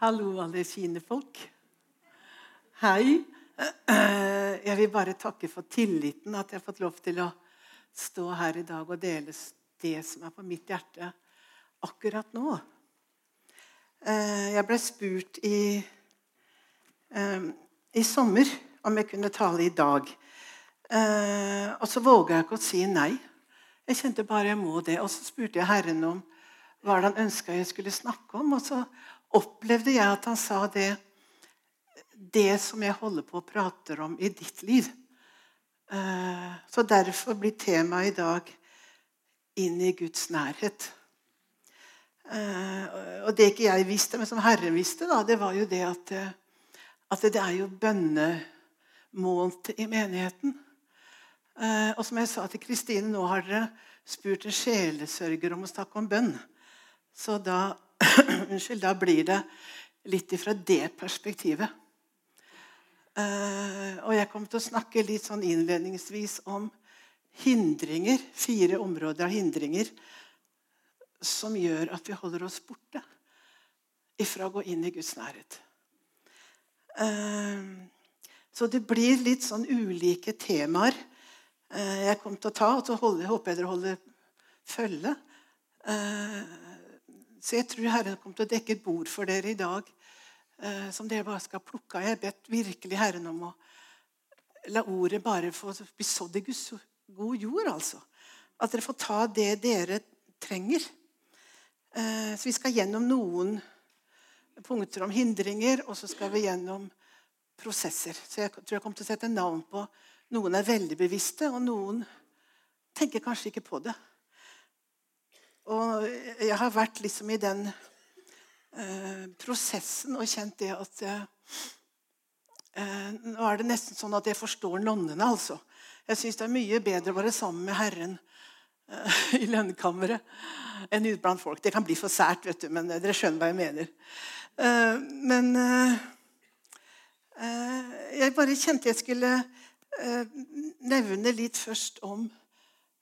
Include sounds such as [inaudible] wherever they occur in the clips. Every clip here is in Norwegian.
Hallo, alle fine folk. Hei. Jeg vil bare takke for tilliten, at jeg har fått lov til å stå her i dag og dele det som er på mitt hjerte akkurat nå. Jeg ble spurt i, i sommer om jeg kunne tale i dag. Og så våga jeg ikke å si nei. Jeg kjente bare jeg må det. Og så spurte jeg Herren om hva han ønska jeg skulle snakke om. Og så opplevde jeg at han sa det Det som jeg holder på å prate om i ditt liv. Eh, så derfor blir temaet i dag 'Inn i Guds nærhet'. Eh, og det ikke jeg visste, men som Herren visste, da, det var jo det at, eh, at det er jo bønnemåned i menigheten. Og som jeg sa til Kristine, nå har dere spurt en sjelesørger om å snakke om bønn. Så da [clears throat] Unnskyld, da blir det litt ifra det perspektivet. Uh, og jeg kommer til å snakke litt sånn innledningsvis om hindringer. Fire områder av hindringer som gjør at vi holder oss borte ifra å gå inn i Guds nærhet. Uh, så det blir litt sånn ulike temaer uh, jeg kommer til å ta. Og så håper jeg dere holder følge. Uh, så jeg tror Herren kommer til å dekke et bord for dere i dag eh, som dere bare skal plukke av. Jeg har bedt virkelig Herren om å la ordet bare få bli sådd i Guds god jord. altså. At dere får ta det dere trenger. Eh, så vi skal gjennom noen punkter om hindringer, og så skal vi gjennom prosesser. Så jeg tror jeg kommer til å sette navn på Noen er veldig bevisste, og noen tenker kanskje ikke på det. Og jeg har vært liksom i den eh, prosessen og kjent det at eh, Nå er det nesten sånn at jeg forstår nonnene, altså. Jeg syns det er mye bedre å være sammen med Herren eh, [laughs] i lønnkammeret enn ute blant folk. Det kan bli for sært, vet du, men dere skjønner hva jeg mener. Men jeg bare kjente jeg skulle nevne litt først om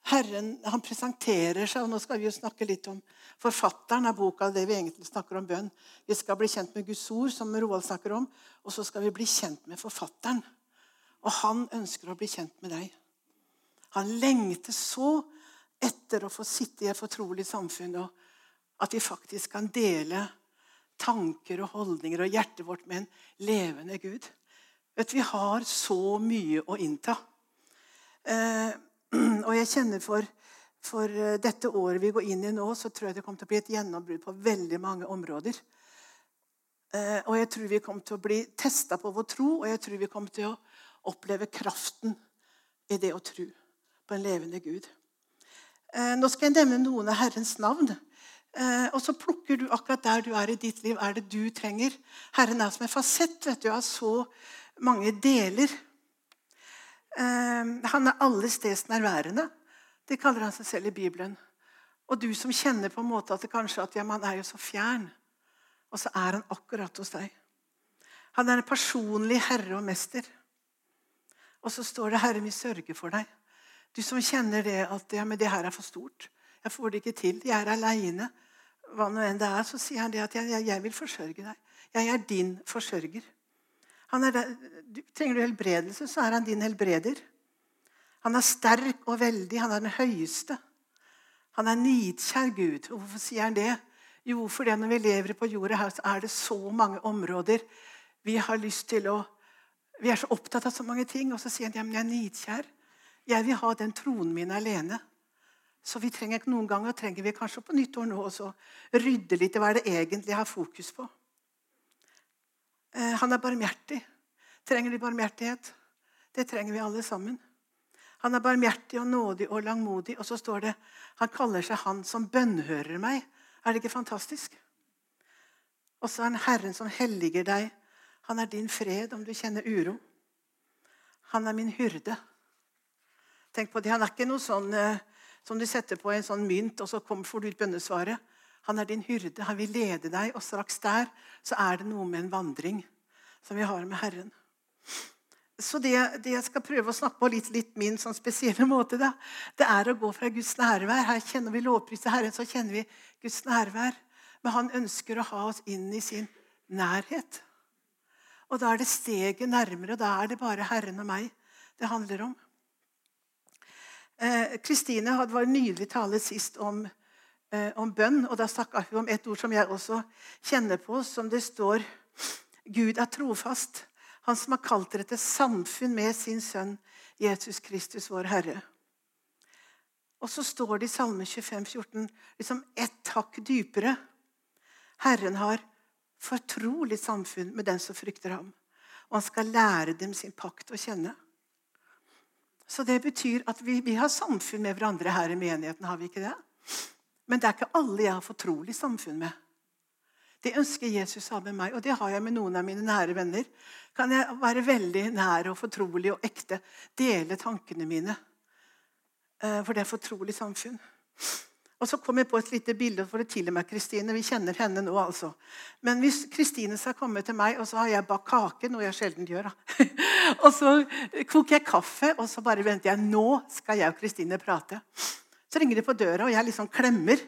Herren han presenterer seg, og nå skal vi jo snakke litt om forfatteren av boka. det vi egentlig snakker om bønn. Vi skal bli kjent med Guds ord, som Roald snakker om, og så skal vi bli kjent med forfatteren. Og han ønsker å bli kjent med deg. Han lengter så etter å få sitte i et fortrolig samfunn, og at vi faktisk kan dele tanker og holdninger og hjertet vårt med en levende Gud. Vet, vi har så mye å innta. Eh, [clears throat] Og jeg kjenner for, for eh, dette året vi går inn i nå, så tror jeg det kommer til å bli et gjennombrudd på veldig mange områder. Eh, og jeg tror vi kommer til å bli testa på vår tro, og jeg tror vi kommer til å oppleve kraften i det å tro på en levende Gud. Eh, nå skal jeg nevne noen av Herrens navn. Og så plukker du akkurat der du er i ditt liv. Er det du trenger? Herren er som en fasett vet du, av så mange deler. Ehm, han er alle steds nærværende. Det kaller han seg selv i Bibelen. Og du som kjenner på en måte at det kanskje at ja, man er jo så fjern, og så er han akkurat hos deg. Han er en personlig herre og mester. Og så står det 'Herre, vi sørger for deg'. Du som kjenner det at ja, men det her er for stort. Jeg får det ikke til. Jeg er aleine. Hva nå enn det er, så sier han det at jeg, jeg vil forsørge deg. Jeg er din forsørger. Trenger du helbredelse, så er han din helbreder. Han er sterk og veldig. Han er den høyeste. Han er nidkjær Gud. Og hvorfor sier han det? Jo, fordi når vi lever på jorda her, så er det så mange områder vi har lyst til å Vi er så opptatt av så mange ting. Og så sier han ja, men jeg er nidkjær. Jeg vil ha den tronen min alene. Så vi trenger noen ganger trenger vi kanskje på nyttår nå også rydde litt i hva det egentlig jeg har fokus på. Eh, han er barmhjertig. Trenger de barmhjertighet? Det trenger vi alle sammen. Han er barmhjertig og nådig og langmodig. Og så står det han kaller seg Han som bønnhører meg. Er det ikke fantastisk? Og så er han Herren som helliger deg. Han er din fred om du kjenner uro. Han er min hyrde. Tenk på det, Han er ikke noe sånn eh, som du setter på en sånn mynt, og så får du ut bønnesvaret. Han er din hyrde, han vil lede deg, og straks der så er det noe med en vandring som vi har med Herren. Så det, det jeg skal prøve å snakke på litt, litt min sånn spesielle [laughs] måte, da, det er å gå fra Guds nærvær. Her kjenner vi lovpriser Herren, så kjenner vi Guds nærvær. Men han ønsker å ha oss inn i sin nærhet. Og da er det steget nærmere, og da er det bare Herren og meg det handler om. Eh, Kristine eh, var nydelig tale sist om, eh, om bønn. og Da snakka hun om et ord som jeg også kjenner på, som det står Gud er trofast. Han som har kalt dere til samfunn med sin sønn Jesus Kristus, vår Herre. Og så står det i Salme 25, 14, liksom ett hakk dypere. Herren har fortrolig samfunn med den som frykter ham. Og han skal lære dem sin pakt å kjenne. Så det betyr at vi, vi, har samfunn med hverandre her i menigheten. har vi ikke det? Men det er ikke alle jeg har fortrolig samfunn med. Det ønsker Jesus å ha med meg, og det har jeg med noen av mine nære venner. Kan jeg være veldig nær og fortrolig og ekte, dele tankene mine. Eh, for det er fortrolig samfunn. Og så kom jeg på et lite bilde for det til og med Kristine. Vi kjenner henne nå, altså. Men hvis Kristine skal komme til meg, og så har jeg bakt kake, noe jeg sjelden gjør, da. [laughs] og så koker jeg kaffe, og så bare venter jeg. Nå skal jeg og Kristine prate. Så ringer de på døra, og jeg liksom klemmer.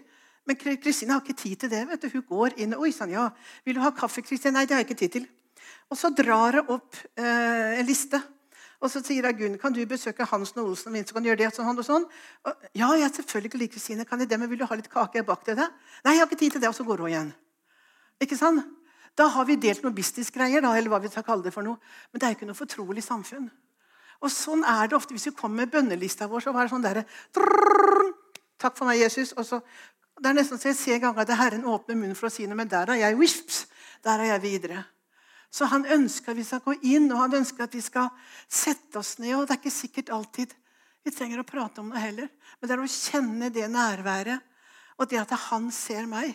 Men Kristine har ikke tid til det. vet du. Hun går inn. Oi sann, ja. Vil du ha kaffe, Kristine? Nei, det har jeg ikke tid til. Og så drar hun opp eh, en liste. Og så sier hun, Gunn, kan du besøke Hansen og Olsen og så kan du gjøre det sånn og sånn. Og, ja, jeg selvfølgelig Kristine, kan jeg det, men vil du ha litt kake bak til deg? Nei, jeg har ikke tid til det. Og så går hun igjen. Ikke sant? Da har vi delt noen businessgreier, da, eller hva vi skal kalle det for noe. Men det er jo ikke noe fortrolig samfunn. Og sånn er det ofte hvis vi kommer med bønnelista vår. så var det sånn der, Takk for meg, Jesus. Og så, det er nesten så jeg ser ganger at Herren åpner munnen for å si noe, men der er jeg wisps, der er jeg videre. Så han ønsker at vi skal gå inn, og han ønsker at vi skal sette oss ned. og Det er ikke sikkert alltid vi trenger å prate om det heller, men det er å kjenne det nærværet og det at han ser meg.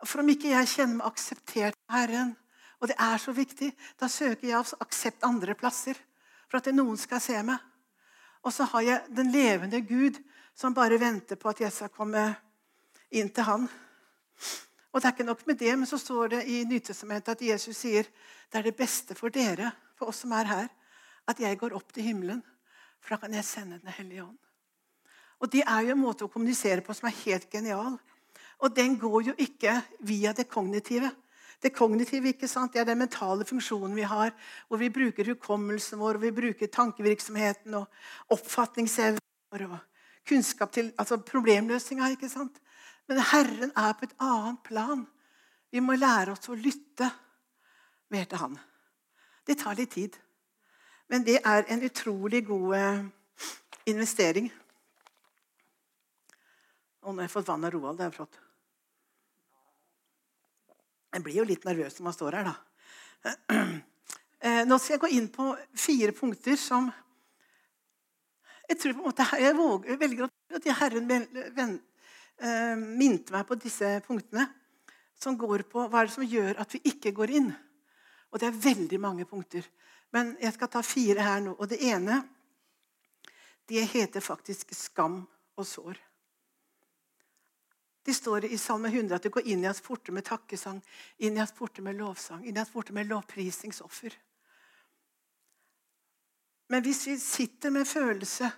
For om ikke jeg kjenner meg akseptert av Herren, og det er så viktig, da søker jeg aksept andre plasser for at noen skal se meg. Og så har jeg den levende Gud som bare venter på at jeg skal komme inn til han. Og det er ikke nok med det, men så står det i Nytestamentet at Jesus sier det er det beste for dere, for oss som er her, at jeg går opp til himmelen, for da kan jeg sende Den hellige ånd. Og Det er jo en måte å kommunisere på som er helt genial. Og den går jo ikke via det kognitive. Det kognitive ikke sant? Det er den mentale funksjonen vi har, hvor vi bruker hukommelsen vår, og vi bruker tankevirksomheten og oppfatningsevnen vår og kunnskap til altså problemløsninga. ikke sant? Men Herren er på et annet plan. Vi må lære oss å lytte mer til Han. Det tar litt tid. Men det er en utrolig god eh, investering. Og nå har jeg fått vann av Roald. Det er flott. Jeg blir jo litt nervøs når man står her, da. [clears throat] Eh, nå skal jeg gå inn på fire punkter som jeg tror på en måte jeg våger, velger at Herren eh, minte meg på disse punktene. Som går på hva er det som gjør at vi ikke går inn. Og det er veldig mange punkter. Men jeg skal ta fire her nå. Og det ene det heter faktisk skam og sår. Det står i Salme 100 at det går inn i hans porter med takkesang, inn i hans porter med lovsang, inn i hans porter med lovprisningsoffer. Men hvis vi sitter med følelse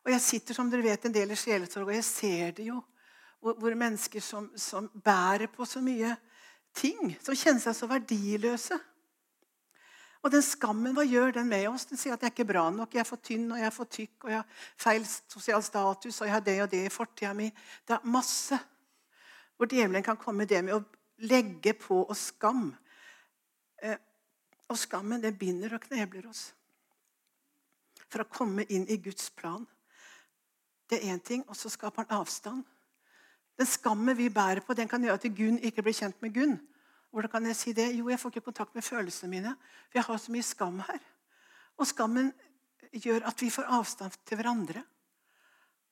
Og jeg sitter som dere vet, en del i sjelesorg, og jeg ser det jo hvor, hvor mennesker som, som, bærer på så mye ting, som kjenner seg så verdiløse. Og den skammen, hva gjør den med oss? Den sier at jeg er ikke bra nok, jeg er for tynn og jeg er for tykk, og jeg har feil sosial status, og jeg har det og det i fortida mi. Det er masse hvor djevelen kan komme det med å legge på oss skam. Eh, og skammen, det binder og knebler oss for å komme inn i Guds plan. Det er én ting, og så skaper han avstand. Den skammen vi bærer på, den kan gjøre at Gunn ikke blir kjent med Gunn. Hvordan kan jeg si det? Jo, jeg får ikke kontakt med følelsene mine. For jeg har så mye skam her. Og skammen gjør at vi får avstand til hverandre.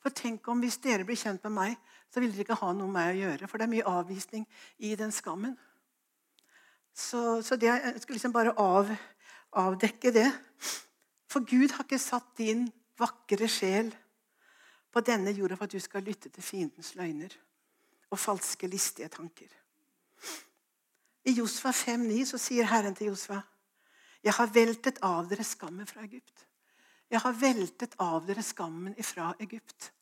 For tenk om hvis dere blir kjent med meg, så vil dere ikke ha noe med meg å gjøre. For det er mye avvisning i den skammen. Så, så det, jeg skulle liksom bare av, avdekke det. For Gud har ikke satt din vakre sjel på denne jorda for at du skal lytte til fiendens løgner og falske, listige tanker. I Josfa 5,9 så sier Herren til Josfa.: Jeg har veltet av dere skammen fra Egypt. Jeg har veltet av dere skammen ifra Egypt.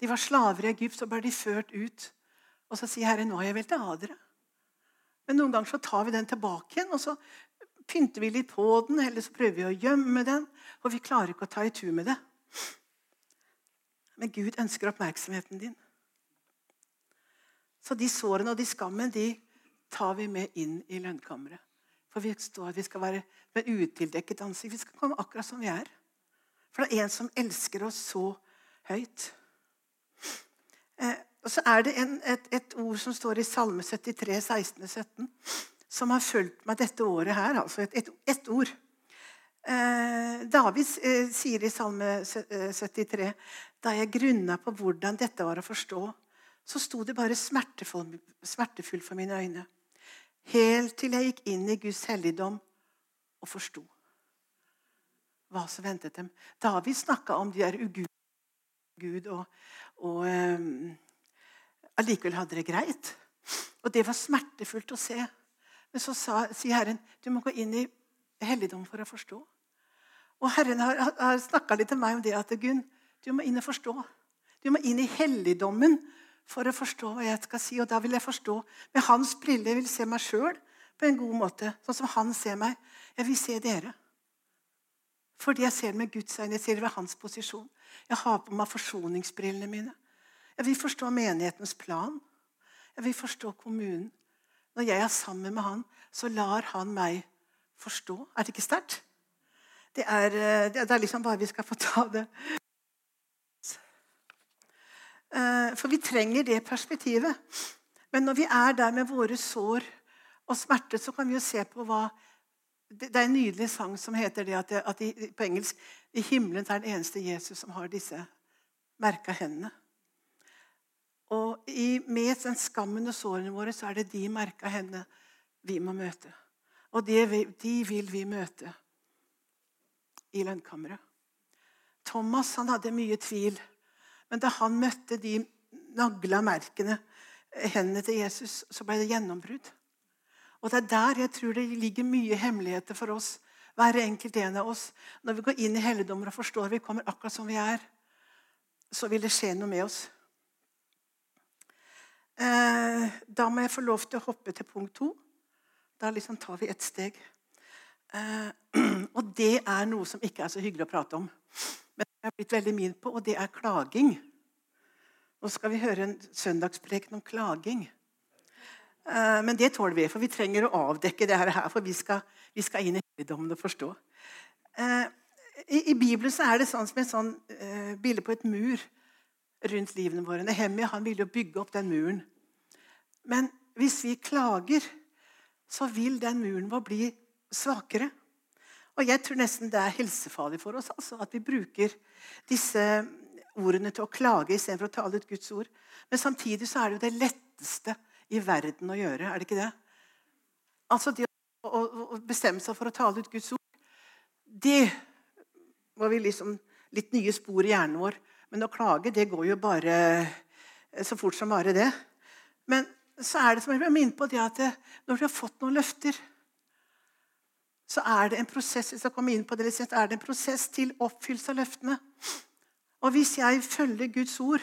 De var slaver i Egypt, så ble de ført ut. Og så sier Herre, nå har jeg veltet av dere. Men noen ganger så tar vi den tilbake igjen, og så pynter vi litt på den, eller så prøver vi å gjemme den, og vi klarer ikke å ta i tur med det. Men Gud ønsker oppmerksomheten din. Så de sårene og de skammen de tar vi med inn i lønnkammeret. For vi står at vi skal være med utildekket ansikt. Vi skal komme akkurat som vi er. For det er en som elsker oss så høyt. Eh, og så er det en, et, et, ord som står i Salme 73, 16 og 17, som har fulgt meg dette året her. Altså et, et, et ord. Eh, David eh, sier i Salme 73 eh, da jeg grunna på hvordan dette var å forstå, så sto det bare smertefullt for mine øyne. Helt til jeg gikk inn i Guds helligdom og forsto hva som ventet dem. David snakka om de er ugudelige Gud, og, og um, allikevel hadde det greit. Og det var smertefullt å se. Men så sa, sier Herren du må gå inn i helligdom for å forstå. Og Herren har, har snakka litt til meg om det at Gunn, du må inn og forstå. Du må inn i helligdommen for å forstå hva jeg skal si. Og da vil jeg forstå med hans briller. Jeg vil se meg sjøl på en god måte, sånn som han ser meg. Jeg vil se dere. Fordi jeg ser det med Guds øyne. Jeg ser det ved hans posisjon. Jeg har på meg forsoningsbrillene mine. Jeg vil forstå menighetens plan. Jeg vil forstå kommunen. Når jeg er sammen med han, så lar han meg forstå. Er det ikke sterkt? Det eh, det er liksom bare vi skal få ta det Eh, for vi trenger det perspektivet. Men når vi er der med våre sår og smerte, så kan vi jo se på hva Det er en nydelig sang som heter det at, at i, på engelsk I himmelen er den eneste Jesus som har disse merka hendene. Og i, med den skammen og sårene våre så er det de merka hendene vi må møte. Og det, de vil vi møte i lønnkammeret. Thomas han hadde mye tvil. Men da han møtte de nagla merkene, hendene til Jesus, så ble det gjennombrudd. Og Det er der jeg tror det ligger mye hemmeligheter for oss, hver enkelt en av oss. Når vi går inn i helligdommer og forstår vi kommer akkurat som vi er, så vil det skje noe med oss. Eh, da må jeg få lov til å hoppe til punkt to. Da liksom tar vi ett steg. Eh, [clears throat] og det er noe som ikke er så hyggelig å prate om Men jeg har blitt veldig min på, og det er klaging. Nå skal vi høre en søndagspreken om klaging. Eh, men det tåler vi, for vi trenger å avdekke det her, for vi skal, vi skal inn i helligdommen og forstå. Eh, I, I, Bibelen er det sånn som et sånn, uh, bilde på et mur rundt livene våre. Nehemia han ville jo bygge opp den muren. Men hvis vi klager, så vil den muren vår bli svakere. Og jeg tror nesten det er helsefarlig for oss altså, at vi bruker disse ordene til å klage istedenfor å tale ut Guds ord. Men samtidig så er det jo det letteste i verden å gjøre. Er det ikke det? Altså det å, å bestemme seg for å tale ut Guds ord, det var vi liksom litt nye spor i hjernen vår. Men å klage, det går jo bare så fort som bare det. Men så er det som jeg ble på det at når du har fått noen løfter så er det en prosess hvis jeg kommer inn på det, er det en prosess til oppfyllelse av løftene. Og Hvis jeg følger Guds ord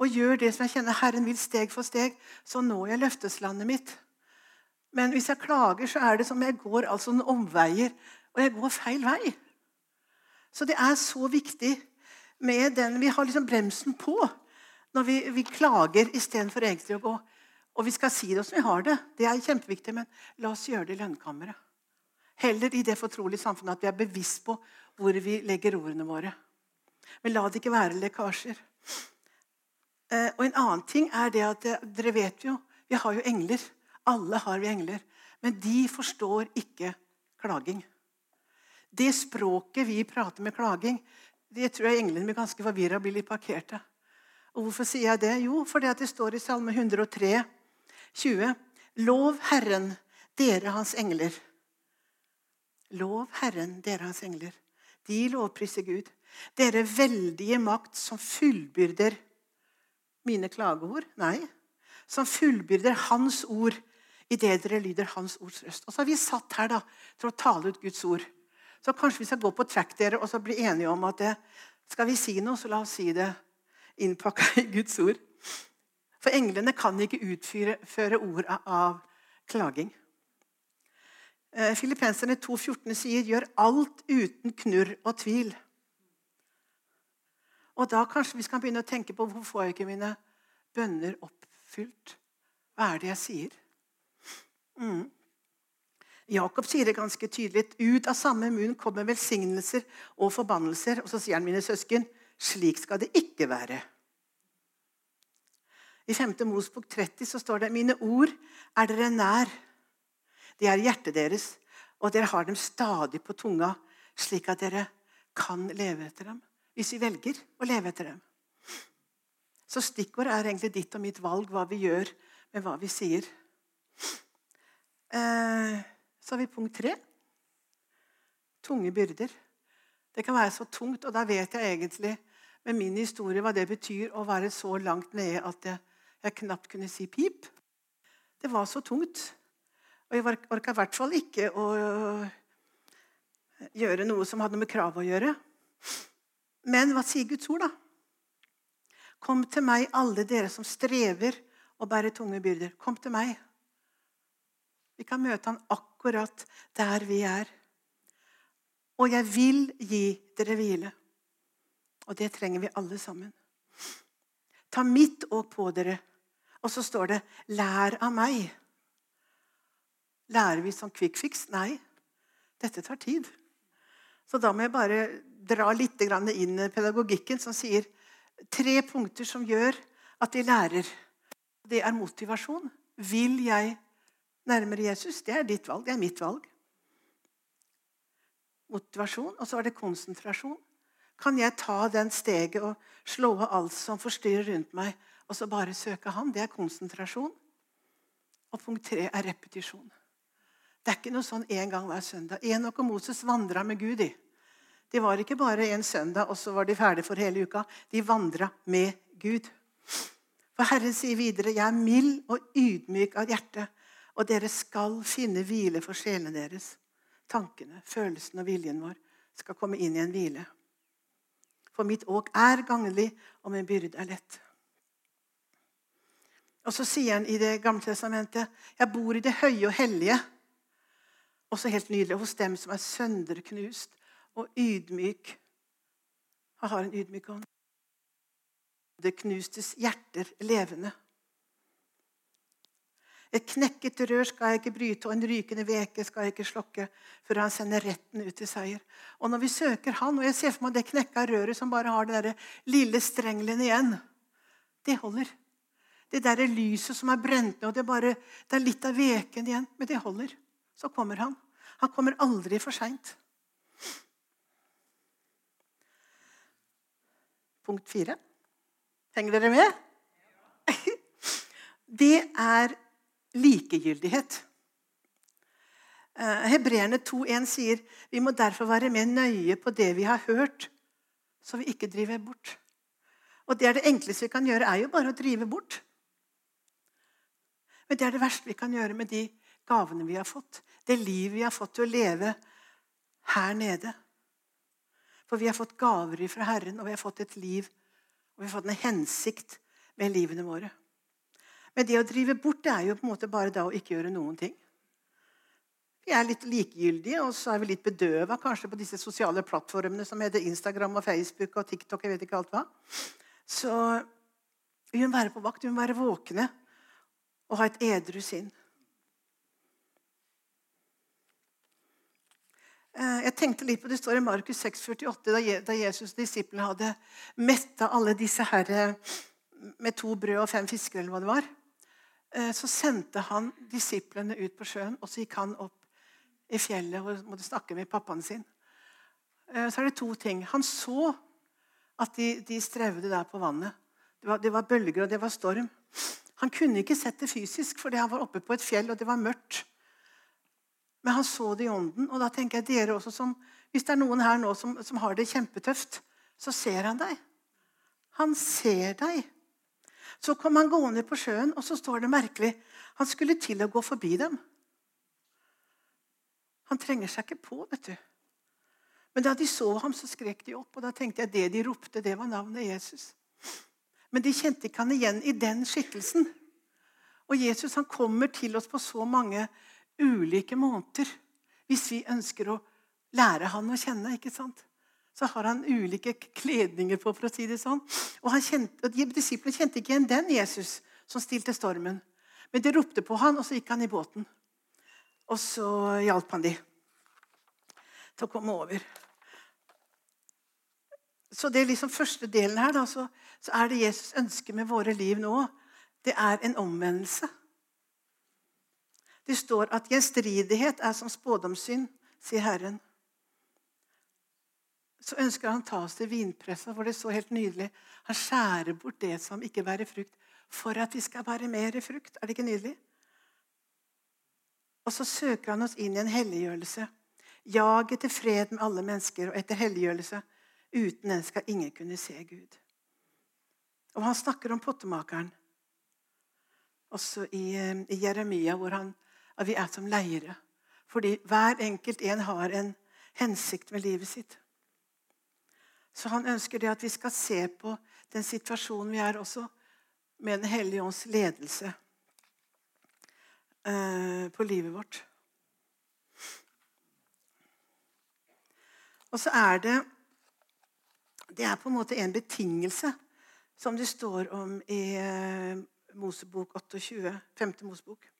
og gjør det som jeg kjenner Herren vil steg for steg, så når jeg løfteslandet mitt. Men hvis jeg klager, så er det som jeg går altså noen omveier, og jeg går feil vei. Så det er så viktig med den Vi har liksom bremsen på når vi, vi klager istedenfor egentlig å gå. Og vi skal si det som vi har det. Det er kjempeviktig, men la oss gjøre det i lønnkammeret. Heller i det fortrolige samfunnet at vi er bevisst på hvor vi legger ordene våre. Men la det ikke være lekkasjer. Eh, og En annen ting er det at eh, dere vet jo, vi har jo engler. Alle har vi engler. Men de forstår ikke klaging. Det språket vi prater med klaging, det tror jeg englene blir ganske forvirra og blir litt parkerte. Og Hvorfor sier jeg det? Jo, fordi det står i Salme 103, 20. Lov Herren, dere hans engler Lov Herren, dere hans engler. De lovpriser Gud. Dere veldige makt som fullbyrder mine klageord. Nei, som fullbyrder Hans ord idet dere lyder Hans ords røst. Og så har vi satt her da, til å tale ut Guds ord. Så kanskje vi skal gå på track dere, og så bli enige om at det, skal vi si noe, så la oss si det innpakka i Guds ord. For englene kan ikke utføre ord av klaging. Eh, Filippenserne 2,14 sier 'gjør alt uten knurr og tvil'. Og da kanskje vi skal begynne å tenke på hvorfor får jeg ikke mine bønner oppfylt? Hva er det jeg sier? Mm. Jakob sier det ganske tydelig. Ut av samme munn kommer velsignelser og forbannelser. Og så sier han, mine søsken, slik skal det ikke være. I 5. Mosbok 30 så står det mine ord er dere nær. De er hjertet deres, og dere har dem stadig på tunga, slik at dere kan leve etter dem. Hvis vi velger å leve etter dem. Så stikkord er egentlig ditt og mitt valg, hva vi gjør med hva vi sier. Eh, så har vi punkt tre. Tunge byrder. Det kan være så tungt, og da vet jeg egentlig med min historie hva det betyr å være så langt nede at jeg, jeg knapt kunne si pip. Det var så tungt. Og jeg orka i hvert fall ikke å gjøre noe som hadde med krav å gjøre. Men hva sier Guds ord, da? Kom til meg, alle dere som strever og bærer tunge byrder. Kom til meg. Vi kan møte han akkurat der vi er. Og jeg vil gi dere hvile. Og det trenger vi alle sammen. Ta mitt åk på dere. Og så står det 'lær av meg'. Lærer vi som quick fix? Nei. Dette tar tid. Så da må jeg bare dra litt inn pedagogikken som sier tre punkter som gjør at de lærer. Det er motivasjon. Vil jeg nærmere Jesus? Det er ditt valg. Det er mitt valg. Motivasjon. Og så er det konsentrasjon. Kan jeg ta den steget og slå av alt som forstyrrer rundt meg, og så bare søke Han? Det er konsentrasjon. Og punkt tre er repetisjon. Det er ikke noe sånn én gang hver søndag. Enok og Moses vandra med Gud. i. De var ikke bare en søndag, og så var de ferdige for hele uka. De vandra med Gud. For Herren sier videre, 'Jeg er mild og ydmyk av hjerte', og dere skal finne hvile for sjelene deres. Tankene, følelsen og viljen vår skal komme inn i en hvile. For mitt åk er gagnlig, og min byrde er lett. Og så sier han i Det gamle testamentet, 'Jeg bor i det høye og hellige'. Også helt nydelig hos dem som er sønderknust og ydmyk. Han har en ydmyk ånd. Det knustes hjerter levende. Et knekket rør skal jeg ikke bryte, og en rykende veke skal jeg ikke slokke, før han sender retten ut til seier. Og når vi søker Han, og jeg ser for meg det knekka røret som bare har det der lille strengelen igjen, det holder. Det der lyset som er brent ned, og det er, bare, det er litt av veken igjen, men det holder. Så kommer han. Han kommer aldri for seint. Punkt fire. Henger dere med? [laughs] Det er likegyldighet. Eh, Hebreerne 2,1 sier vi må derfor være mer nøye på det vi har hørt, så vi ikke driver bort. Og det er det enkleste vi kan gjøre, er jo bare å drive bort. Men det er det verste vi kan gjøre med de gavene vi har fått. Det livet vi har fått til å leve her nede. For vi har fått gaver fra Herren, og vi har fått et liv og vi har fått en hensikt med livene våre. Men det å drive bort det er jo på en måte bare da å ikke gjøre noen ting. Vi er litt likegyldige, og så er vi litt bedøva kanskje på disse sosiale plattformene som heter Instagram og Facebook og TikTok. jeg vet ikke alt hva. Så vi må være på vakt, vi må være våkne og ha et edru sinn. Jeg tenkte litt på Det står i Markus 6,48, da Jesus' og disiplene hadde metta alle disse herre med to brød og fem fisker, eller hva det var. Eh, så sendte han disiplene ut på sjøen, og så gikk han opp i fjellet og måtte snakke med pappaen sin. Eh, så er det to ting. Han så at de, de strevde der på vannet. Det var, det var, bølger, og det var storm. Han kunne ikke sett det fysisk, fordi han var oppe på et fjell, og det var mørkt. Men han så det i ånden. Og da tenker jeg dere også som, Hvis det er noen her nå som, som har det kjempetøft, så ser han deg. Han ser deg. Så kom han gående på sjøen, og så står det merkelig Han skulle til å gå forbi dem. Han trenger seg ikke på, vet du. Men da de så ham, så skrek de opp. Og da tenkte jeg det de ropte, det var navnet Jesus. Men de kjente ikke han igjen i den skikkelsen. Og Jesus han kommer til oss på så mange ulike måneder. hvis vi ønsker å lære han å kjenne. ikke sant? Så har han ulike kledninger på, for å si det sånn. Og, kjente, og de Disiplene kjente ikke igjen den Jesus som stilte stormen. Men de ropte på han, og så gikk han i båten. Og så hjalp han de til å komme over. Så det er liksom første delen her, da, så, så er det Jesus ønsker med våre liv nå. Det er en omvendelse. Det står at gjenstridighet er som spådomssyn, sier Herren. Så ønsker han å ta oss til vinpressa, hvor det så helt nydelig. Han skjærer bort det som ikke bærer frukt, for at vi skal bære mer frukt. Er det ikke nydelig? Og så søker han oss inn i en helliggjørelse. Jag etter fred med alle mennesker og etter helliggjørelse. Uten den skal ingen kunne se Gud. Og han snakker om pottemakeren. Også i, eh, i Jeremia, hvor han, at vi er som leire. Fordi hver enkelt en har en hensikt med livet sitt. Så han ønsker det at vi skal se på den situasjonen vi er også, med Den hellige ånds ledelse eh, på livet vårt. Og så er det Det er på en måte en betingelse som det står om i eh, Mosebok 28, 5. Mosebok.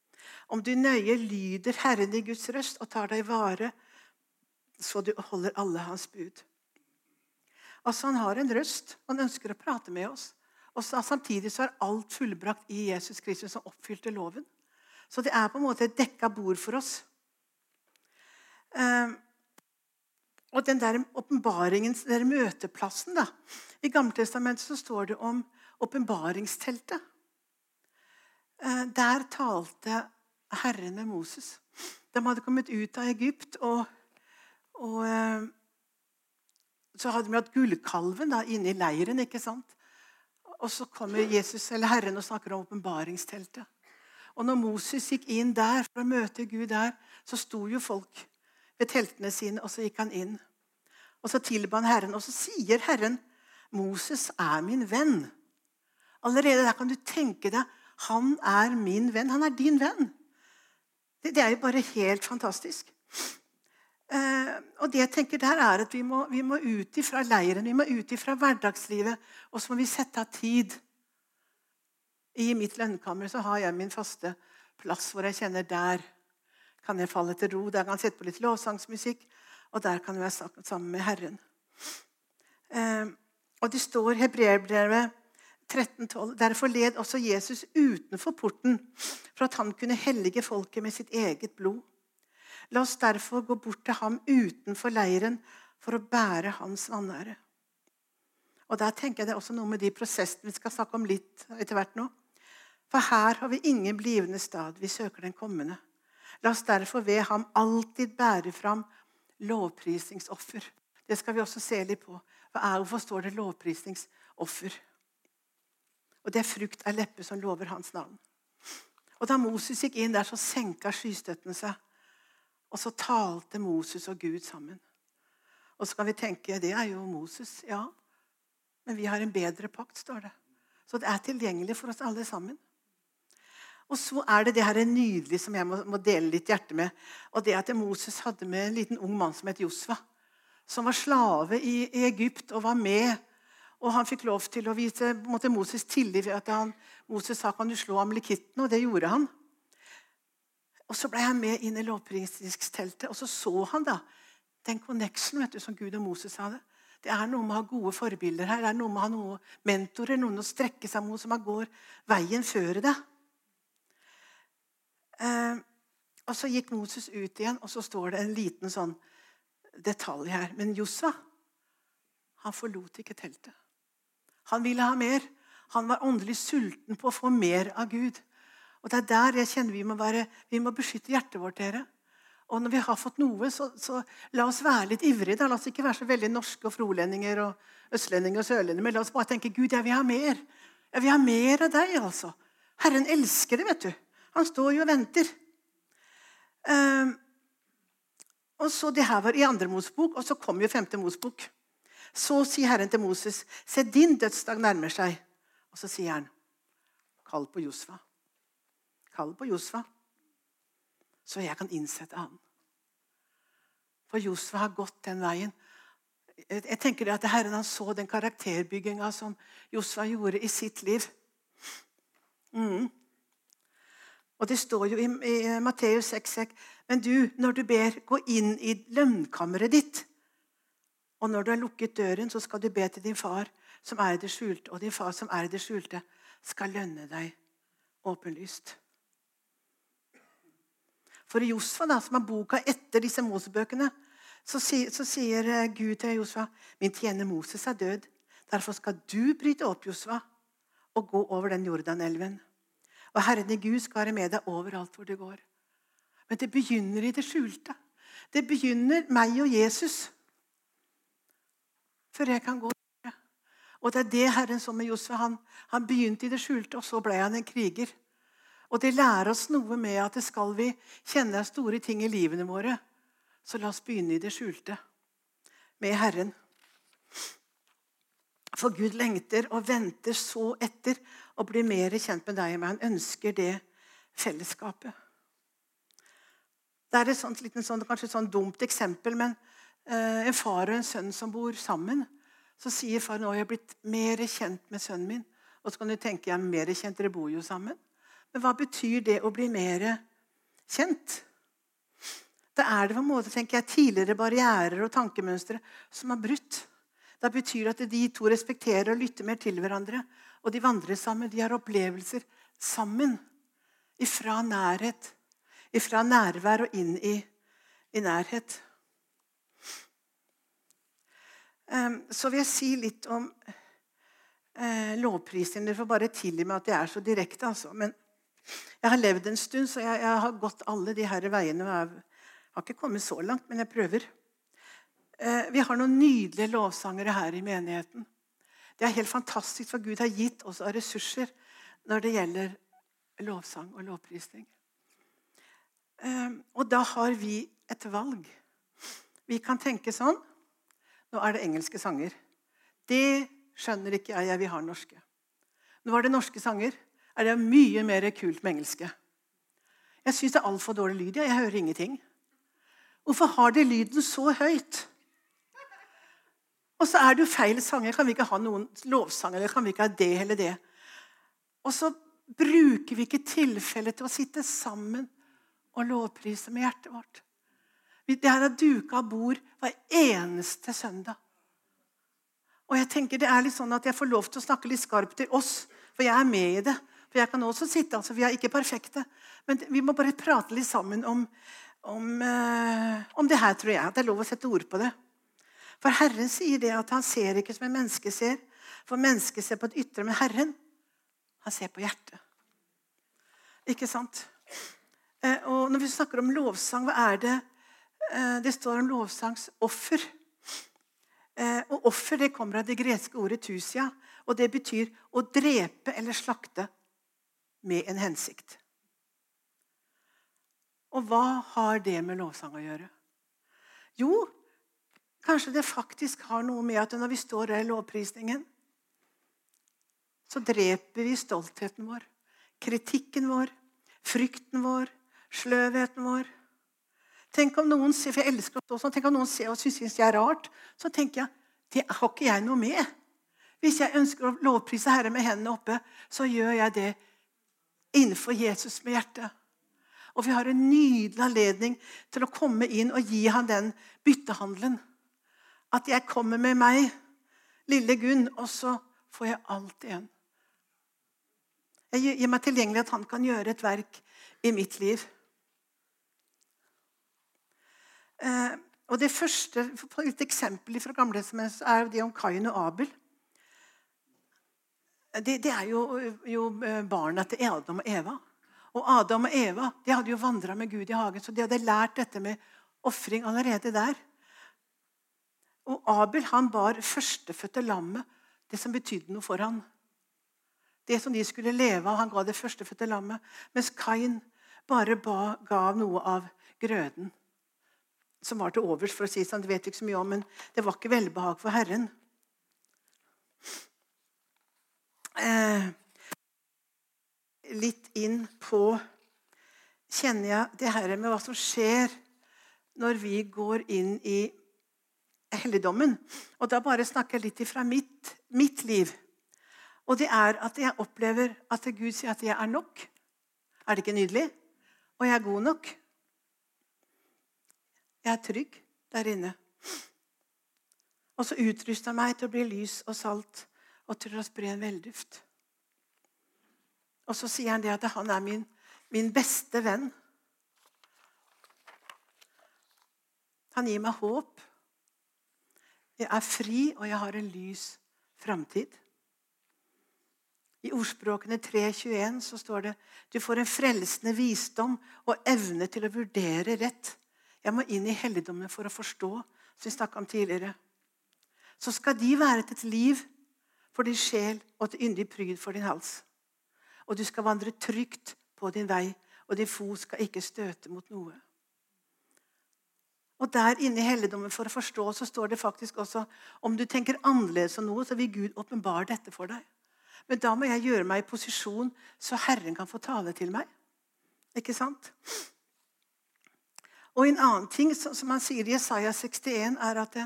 Om du nøye lyder Herren i Guds røst og tar deg vare, så du holder alle hans bud. Altså Han har en røst. Han ønsker å prate med oss. Og så, Samtidig så er alt fullbrakt i Jesus Kristus som oppfylte loven. Så det er på en måte et dekka bord for oss. Uh, og den der åpenbaringen, den der møteplassen da. I Gammeltestamentet så står det om åpenbaringsteltet. Uh, der talte Herren med Moses. De hadde kommet ut av Egypt, og, og uh, så hadde vi hatt gullkalven inne i leiren. ikke sant? Og så kommer Jesus, eller Herren og snakker om åpenbaringsteltet. Og når Moses gikk inn der for å møte Gud der, så sto jo folk ved teltene sine, og så gikk han inn. Og så tilba han Herren, og så sier Herren, 'Moses er min venn'. Allerede der kan du tenke deg han er min venn. Han er din venn. Det, det er jo bare helt fantastisk. Uh, og det jeg tenker der er at Vi må, vi må ut ifra leiren, vi må ut ifra hverdagslivet, og så må vi sette av tid. I mitt lønnkammer så har jeg min faste plass hvor jeg kjenner der kan jeg falle til ro. Der kan jeg sette på litt lovsangsmusikk, og der kan jeg være sammen med Herren. Uh, og det står i Hebreerbrevet 13,12.: Derfor led også Jesus utenfor porten for at han kunne hellige folket med sitt eget blod. La oss derfor gå bort til ham utenfor leiren for å bære hans vanære. Og Der tenker jeg det er også noe med de prosessene vi skal snakke om litt etter hvert nå. For her har vi ingen blivende stad. Vi søker den kommende. La oss derfor ved ham alltid bære fram lovprisningsoffer. Det skal vi også se litt på. Hva er, hvorfor står det lovprisningsoffer? Og det er frukt av lepper som lover hans navn. Og Da Moses gikk inn der, så senka skystøtten seg. Og så talte Moses og Gud sammen. Og så kan vi tenke det er jo Moses. Ja, men vi har en bedre pakt, står det. Så det er tilgjengelig for oss alle sammen. Og så er det det her nydelige som jeg må, dele litt hjerte med. Og det at Moses hadde med en liten ung mann som het Josva. Som var slave i Egypt og var med. Og han fikk lov til å vise måtte Moses tillit ved at han, Moses sa kan du slå Amelikitten? og det gjorde han. Og Så ble han med inn i lovprisningsteltet, og så så han da den connectionen vet du, som Gud og Moses hadde. Det er noe med å ha gode forbilder her. Det er noe med å ha noen mentorer, noen å strekke seg mot, som går veien før det. Eh, og Så gikk Moses ut igjen, og så står det en liten sånn detalj her. Men Jossa, han forlot ikke teltet. Han ville ha mer. Han var åndelig sulten på å få mer av Gud. Og Det er der jeg kjenner vi må, være, vi må beskytte hjertet vårt. dere. Og når vi har fått noe, så, så la oss være litt ivrige. Da. La oss ikke være så veldig norske og frolendinger og østlendinger og sørlendinger. Men la oss bare tenke Gud, jeg vil ha mer. Jeg vil ha mer av deg. altså. Herren elsker det, vet du. Han står jo og venter. Um, og så Det her var i andre Mosbok, og så kom jo femte Mosebok. Så sier Herren til Moses, 'Se, din dødsdag nærmer seg.' Og så sier han, 'Kall på Josfa.' kall på Josfa, så jeg kan innsette han. For Josfa har gått den veien. Jeg tenker at Herren han så den karakterbygginga som Josfa gjorde i sitt liv. Mm. Og Det står jo i, i Matteus 6,6.: Men du, når du ber, gå inn i lønnkammeret ditt. Og når du har lukket døren, så skal du be til din far som er i det skjulte. Og din far som er i det skjulte, skal lønne deg åpenlyst. For Josfa, da, som er boka etter disse Mosebøkene, så, så sier eh, Gud til Josfa min tjener Moses er død. Derfor skal du bryte opp Josfa og gå over den Jordanelven. Og Herren i Gud skal være med deg overalt hvor du går. Men det begynner i det skjulte. Det begynner meg og Jesus før jeg kan gå. Og det er det Herren så med Josef. Han, han begynte i det skjulte, og så ble han en kriger. Og det lærer oss noe med at det skal vi kjenne store ting i livene våre, så la oss begynne i det skjulte med Herren. For Gud lengter og venter så etter å bli mer kjent med deg og meg. Han ønsker det fellesskapet. Det er et sånt, sånn, kanskje et sånt dumt eksempel, men en far og en sønn som bor sammen. Så sier far nå har er blitt mer kjent med sønnen min. Og så kan du tenke jeg er mer kjent, dere bor jo sammen. Men hva betyr det å bli mer kjent? Da er det på en måte tenker jeg, tidligere barrierer og tankemønstre som har brutt. Da betyr det at de to respekterer og lytter mer til hverandre. Og de vandrer sammen. De har opplevelser sammen. Ifra nærhet. Ifra nærvær og inn i, i nærhet. Så vil jeg si litt om eh, lovprisning. Dere får bare tilgi meg at jeg er så direkte. Altså. Men jeg har levd en stund, så jeg, jeg har gått alle de her veiene. Jeg har ikke kommet så langt, men jeg prøver. Eh, vi har noen nydelige lovsangere her i menigheten. Det er helt fantastisk, for Gud har gitt oss av ressurser når det gjelder lovsang og lovprisning. Eh, og da har vi et valg. Vi kan tenke sånn Nå er det engelske sanger. Det skjønner ikke jeg. Jeg vil ha norske. Nå er det norske sanger er det mye mer kult med engelske. Jeg syns det er altfor dårlig lyd. Jeg hører ingenting. Hvorfor har de lyden så høyt? Og så er det jo feil sanger. Kan vi ikke ha noen lovsang eller kan vi ikke ha det eller det? Og så bruker vi ikke tilfellet til å sitte sammen og lovprise med hjertet vårt. Det her er duka bord hver eneste søndag. Og jeg tenker det er litt sånn at jeg får lov til å snakke litt skarpt til oss, for jeg er med i det. For jeg kan også sitte, altså Vi er ikke perfekte, men vi må bare prate litt sammen om, om, eh, om det her, tror jeg. At det er lov å sette ord på det. For Herren sier det at han ser ikke som en menneske ser. For mennesket ser på et ytre, men Herren han ser på hjertet. Ikke sant? Eh, og Når vi snakker om lovsang, hva er det det står om lovsangsoffer? Eh, og Offer det kommer av det greske ordet 'tusia', og det betyr å drepe eller slakte med en hensikt. Og hva har det med lovsang å gjøre? Jo, kanskje det faktisk har noe med at når vi står der i lovprisningen, så dreper vi stoltheten vår, kritikken vår, frykten vår, sløvheten vår. Tenk om noen ser, for jeg elsker å stå sånn, tenk om noen ser og syns jeg er rart. Så tenker jeg det har ikke jeg noe med. Hvis jeg ønsker å lovprise Herre med hendene oppe, så gjør jeg det innenfor Jesus med hjertet. Og vi har en nydelig anledning til å komme inn og gi ham den byttehandelen. At jeg kommer med meg, lille Gunn, og så får jeg alt igjen. Jeg gir meg tilgjengelig at han kan gjøre et verk i mitt liv. Eh, og Det første et eksempel fra Gamle er det om Kain og Abel det, det er jo, jo, eh, barna til Adam og Eva. Og Adam og Eva de hadde jo vandra med Gud i hagen, så de hadde lært dette med ofring allerede der. Og Abel han bar førstefødte lammet, det som betydde noe for han. Det som de skulle leve av. Han ga det førstefødte lammet. Mens Kain bare ba, gav noe av grøden som var til overs. for å si sånn, Det vet vi ikke så mye om, men det var ikke velbehag for Herren eh, litt inn på kjenner jeg det her med hva som skjer når vi går inn i helligdommen. Og da bare snakker jeg litt ifra mitt, mitt liv. Og det er at jeg opplever at Gud sier at jeg er nok. Er det ikke nydelig? Og jeg er god nok. Jeg er trygg der inne. Og så utruster han meg til å bli lys og salt og til å spre en velduft. Og så sier han det at han er min, min beste venn. Han gir meg håp. Jeg er fri, og jeg har en lys framtid. I ordspråkene 3.21 så står det du får en frelsende visdom og evne til å vurdere rett. Jeg må inn i helligdommen for å forstå, som vi snakka om tidligere. Så skal de være til et liv for din sjel og til yndig pryd for din hals. Og du skal vandre trygt på din vei, og din fot skal ikke støte mot noe. Og der inne i helligdommen for å forstå så står det faktisk også om du tenker annerledes om noe, så vil Gud åpenbare dette for deg. Men da må jeg gjøre meg i posisjon så Herren kan få tale til meg. Ikke sant? Og en annen ting som han sier i Jesaja 61, er at det,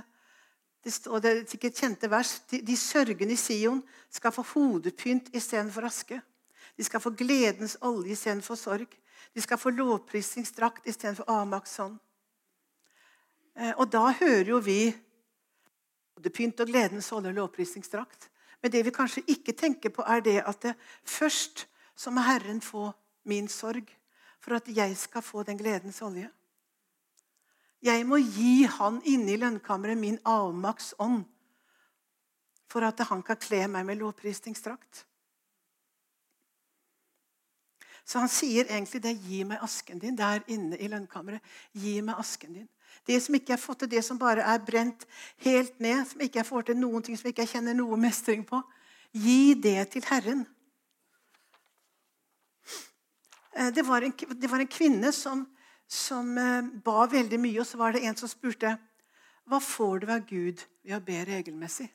det står det er sikkert kjente vers de, de sørgende i Sion skal få hodepynt istedenfor aske. De skal få gledens olje istedenfor sorg. De skal få lovprisningsdrakt istedenfor avmaktshånd. Eh, og da hører jo vi hodepynt og gledens olje og lovprisningsdrakt. Men det vi kanskje ikke tenker på, er det at det først så må Herren få min sorg for at jeg skal få den gledens olje. Jeg må gi han inne i lønnkammeret min avmaktsånd for at han kan kle meg med lovprisningsdrakt. Så han sier egentlig det 'gi meg asken din' der inne i lønnkammeret. Gi meg asken din. Det som ikke er fått til, det som bare er brent helt ned, som ikke jeg får til noen ting, som ikke jeg kjenner noe mestring på. Gi det til Herren. Eh, det var en, det var en kvinne som, som eh, ba veldig mye, og så var det en som spurte hva får du av Gud ved å be regelmessig.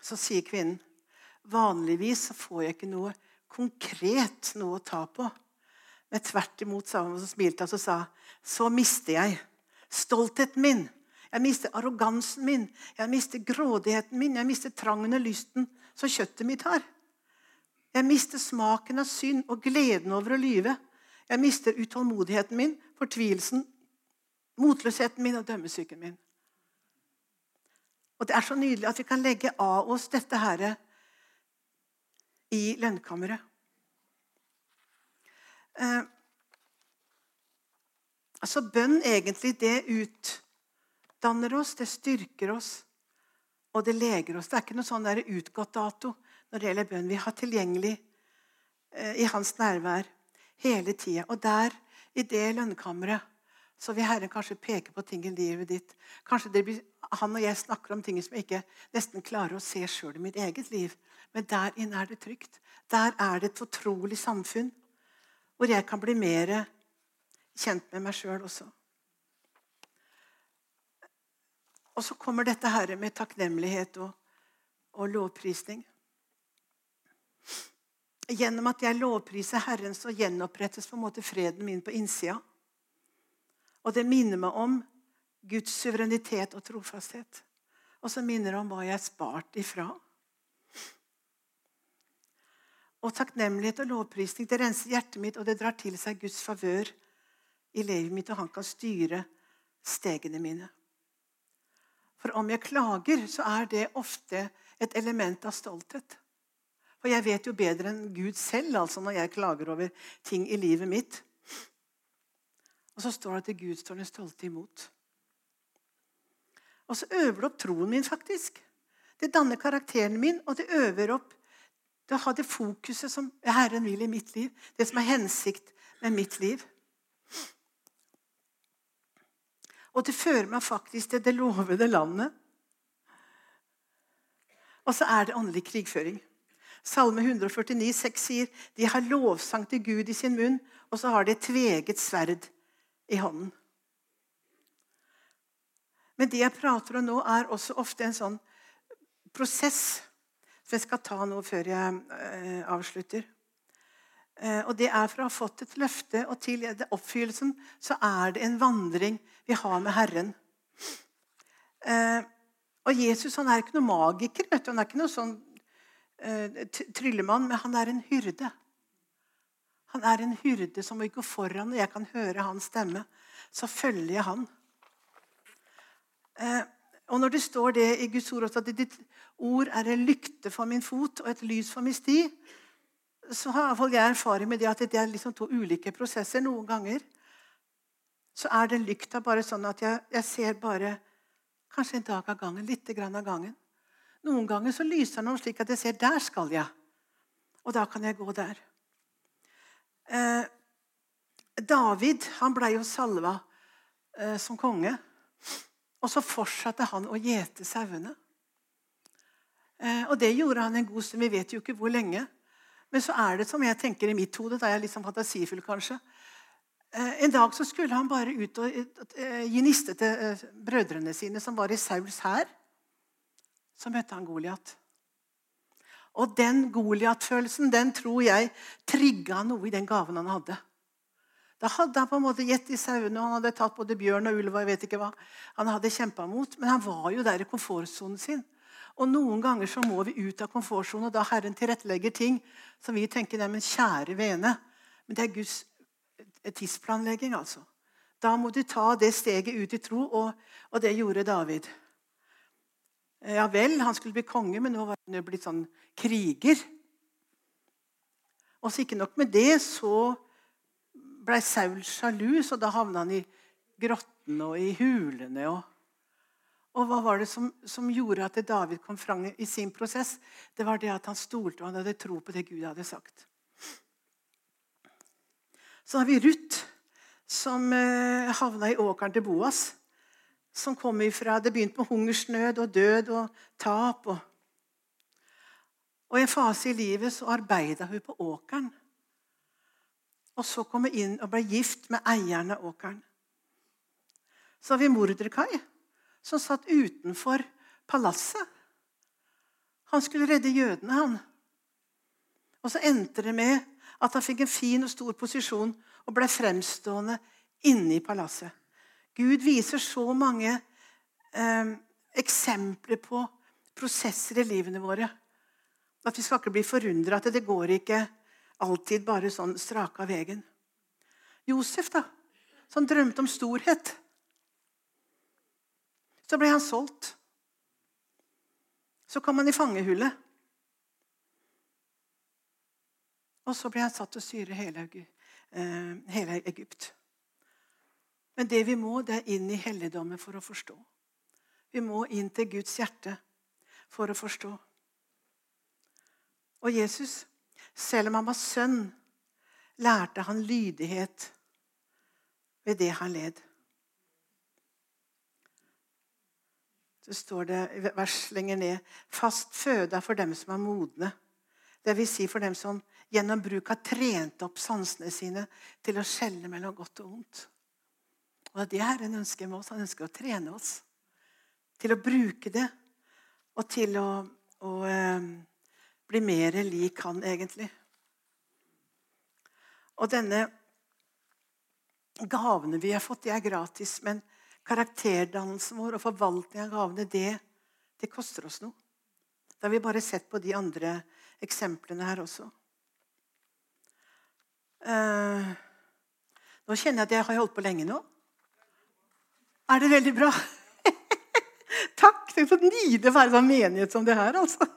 Så sier kvinnen vanligvis får jeg ikke noe konkret noe å ta på. Men tvert imot sa hun, så smilte hun og sa så mister jeg stoltheten min. Jeg mister arrogansen min, jeg mister grådigheten min, jeg mister trangen og lysten som kjøttet mitt har. Jeg mister smaken av synd og gleden over å lyve. Jeg mister utålmodigheten min, fortvilelsen, motløsheten min og dømmesyken min. Og Det er så nydelig at vi kan legge av oss dette her i lønnkammeret. Eh, altså Bønn egentlig, det utdanner oss, det styrker oss, og det leger oss. Det er ikke noe sånn utgått dato når det gjelder bønn. Vi har tilgjengelig eh, i hans nærvær hele tida. Og der, i det lønnkammeret, så vil Herren kanskje peke på ting i livet ditt. Kanskje blir, Han og jeg snakker om ting som jeg ikke nesten klarer å se sjøl i mitt eget liv. Men der inne er det trygt. Der er det et fortrolig samfunn hvor jeg kan bli mer kjent med meg sjøl også. Og så kommer dette her med takknemlighet og, og lovprisning. Gjennom at jeg lovpriser Herren, så gjenopprettes på en måte freden min på innsida. Og det minner meg om Guds suverenitet og trofasthet. Og så minner det om hva jeg er spart ifra. Og takknemlighet og lovprisning det renser hjertet mitt, og det drar til seg Guds favør i livet mitt, og han kan styre stegene mine. For om jeg klager, så er det ofte et element av stolthet. For jeg vet jo bedre enn Gud selv altså når jeg klager over ting i livet mitt. Og så står det at Gud står den stolte imot. Og så øver det opp troen min, faktisk. Det danner karakteren min, og det øver opp det å ha det fokuset som Herren vil i mitt liv. Det som er hensikt med mitt liv. Og det fører meg faktisk til det lovede landet. Og så er det åndelig krigføring. Salme 149, 6 sier de har lovsang til Gud i sin munn, og så har de et tveget sverd i hånden. Men det jeg prater om nå, er også ofte en sånn prosess som jeg skal ta nå før jeg eh, avslutter. Eh, og det er fra å ha fått et løfte, og til oppfyllelsen så er det en vandring vi har med Herren. Eh, og Jesus han er ikke noe magiker. vet du. Han er ikke noe sånn tryllemann, men han er en hyrde. Han er en hyrde som må gå foran, og jeg kan høre hans stemme. Så følger jeg han. Eh, og når det står det i Guds ord at ditt ord er en lykte for min fot og et lys for min sti, så har jeg erfaring med det at det er liksom to ulike prosesser. Noen ganger så er den lykta bare sånn at jeg, jeg, ser bare kanskje en dag av gangen. Litt av gangen. Noen ganger så lyser den slik at jeg ser der skal jeg. Og da kan jeg gå der. Eh, David han ble jo salva eh, som konge. Og så fortsatte han å gjete sauene. Eh, og det gjorde han en god stund. Vi vet jo ikke hvor lenge. Men så er det som jeg tenker i mitt hode, da er jeg litt sånn fantasifull kanskje. Eh, en dag så skulle han bare ut og eh, gi niste til eh, brødrene sine som var i Sauls hær. Så møtte han Goliat. Og den Goliat-følelsen den tror jeg trigga noe i den gaven han hadde. Da hadde han på en måte gitt de sauene, og han hadde tatt både bjørn og ulv. og jeg vet ikke hva. Han hadde kjempa mot, Men han var jo der i komfortsonen sin. Og Noen ganger så må vi ut av komfortsonen, og da Herren tilrettelegger ting som vi tenker nei, men kjære vene. Men det er Guds tidsplanlegging, altså. Da må du ta det steget ut i tro, og, og det gjorde David. Ja vel, han skulle bli konge, men nå var han jo blitt sånn kriger. Og så ikke nok med det, så ble Saul sjalu, så da havna han i grottene og i hulene. og og hva var det som, som, gjorde at David kom fram i sin prosess? Det var det at han stolte og han hadde tro på det Gud hadde sagt. Så har vi Ruth, som eh, havna i åkeren til Boas. Som kom ifra Det begynte med hungersnød og død og tap. Og, og i en fase i livet så arbeida hun på åkeren. Og så kom hun inn og ble gift med eieren av åkeren. Så har vi Morderkai som satt utenfor palasset. Han skulle redde jødene, han. Og så endte det med at han fikk en fin og stor posisjon og ble fremstående inne i palasset. Gud viser så mange eh, eksempler på prosesser i livene våre at vi skal ikke bli forundra at det går ikke alltid bare sånn straka veien. Josef, da, som drømte om storhet. Så ble han solgt. Så kom han i fangehullet. Og så ble han satt til å styre hele, eh, hele Egypt. Men det vi må, det er inn i helligdommen for å forstå. Vi må inn til Guds hjerte for å forstå. Og Jesus, selv om han var sønn, lærte han lydighet ved det han led. så står det vers lenger ned Fast føde for dem som er modne. Dvs. Si for dem som gjennom bruk har trent opp sansene sine til å skjelne mellom godt og vondt. Og Det er Herren ønsker med oss. Han ønsker å trene oss til å bruke det og til å, å eh, bli mer lik Han, egentlig. Og denne gavene vi har fått, de er gratis. Men karakterdannelsen vår og forvaltning av gavene, det, det koster oss noe. Da har vi bare sett på de andre eksemplene her også. Uh, nå kjenner jeg at jeg har holdt på lenge nå. Er det veldig bra? [laughs] Takk! Tenk så nydelig å være sånn menighet som det her, altså. [laughs]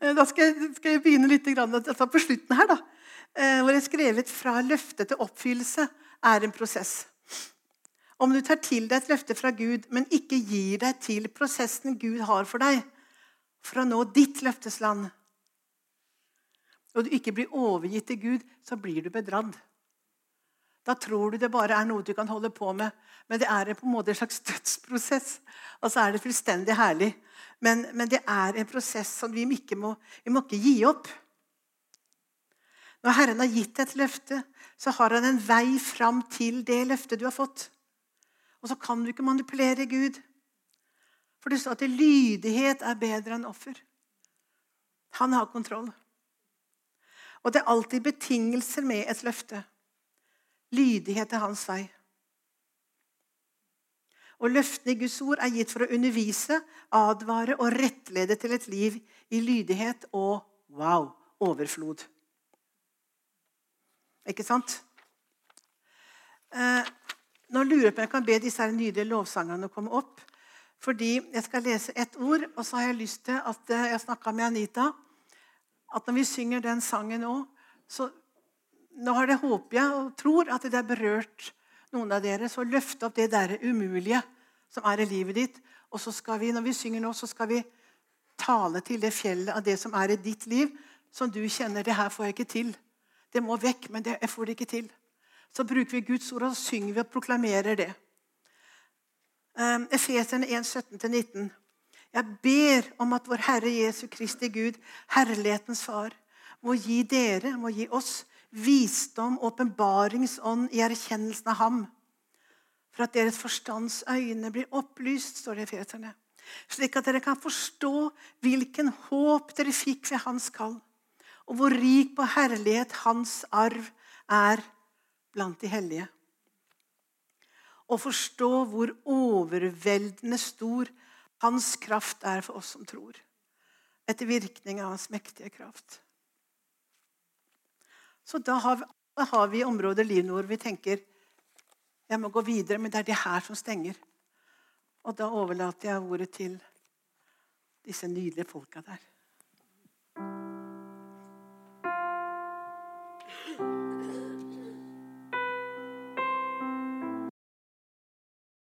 Eh, da skal jeg, skal jeg, begynne litt altså på slutten her, da. Uh, hvor jeg skrevet 'fra løfte til oppfyllelse' er en prosess. Om du tar til deg et løfte fra Gud, men ikke gir deg til prosessen Gud har for deg for å nå ditt løftesland, og du ikke blir overgitt til Gud, så blir du bedratt. Da tror du det bare er noe du kan holde på med, men det er på en måte en slags dødsprosess. Og så er det fullstendig herlig. Men, men det er en prosess som vi ikke må, vi må ikke gi opp. Når Herren har gitt et løfte, så har han en vei fram til det løftet du har fått. Og så kan du ikke manipulere Gud. For det står at lydighet er bedre enn offer. Han har kontroll. Og det er alltid betingelser med et løfte. Lydighet til hans vei. Og løftene i Guds ord er gitt for å undervise, advare og rettlede til et liv i lydighet og wow overflod. Ikke sant? Eh, nå lurer jeg på om jeg kan be disse nydelige lovsangerne komme opp. Fordi Jeg skal lese ett ord, og så har jeg lyst til at eh, jeg snakka med Anita. At når vi synger den sangen nå, så nå har det, håper jeg og tror at det har berørt noen av dere. Så løft opp det der umulige som er i livet ditt. Og så skal vi, når vi synger nå, så skal vi tale til det fjellet av det som er i ditt liv, som du kjenner det her får jeg ikke til. Det må vekk, men det, jeg får det ikke til. Så bruker vi Guds ord, og så synger vi og proklamerer det. Um, Efeserne 1, 17-19. Jeg ber om at vår Herre Jesu Kristi Gud, herlighetens Far, må gi dere, må gi oss, visdom, åpenbaringsånd i erkjennelsen av Ham. For at deres forstands øyne blir opplyst, står det i Efeserne. Slik at dere kan forstå hvilken håp dere fikk ved Hans kall, og hvor rik på herlighet Hans arv er blant de hellige og forstå hvor overveldende stor hans kraft er for oss som tror. Etter virkning av hans mektige kraft. Så da har da har vi områder i livet vi tenker jeg må gå videre, men det er det her som stenger. Og da overlater jeg ordet til disse nydelige folka der.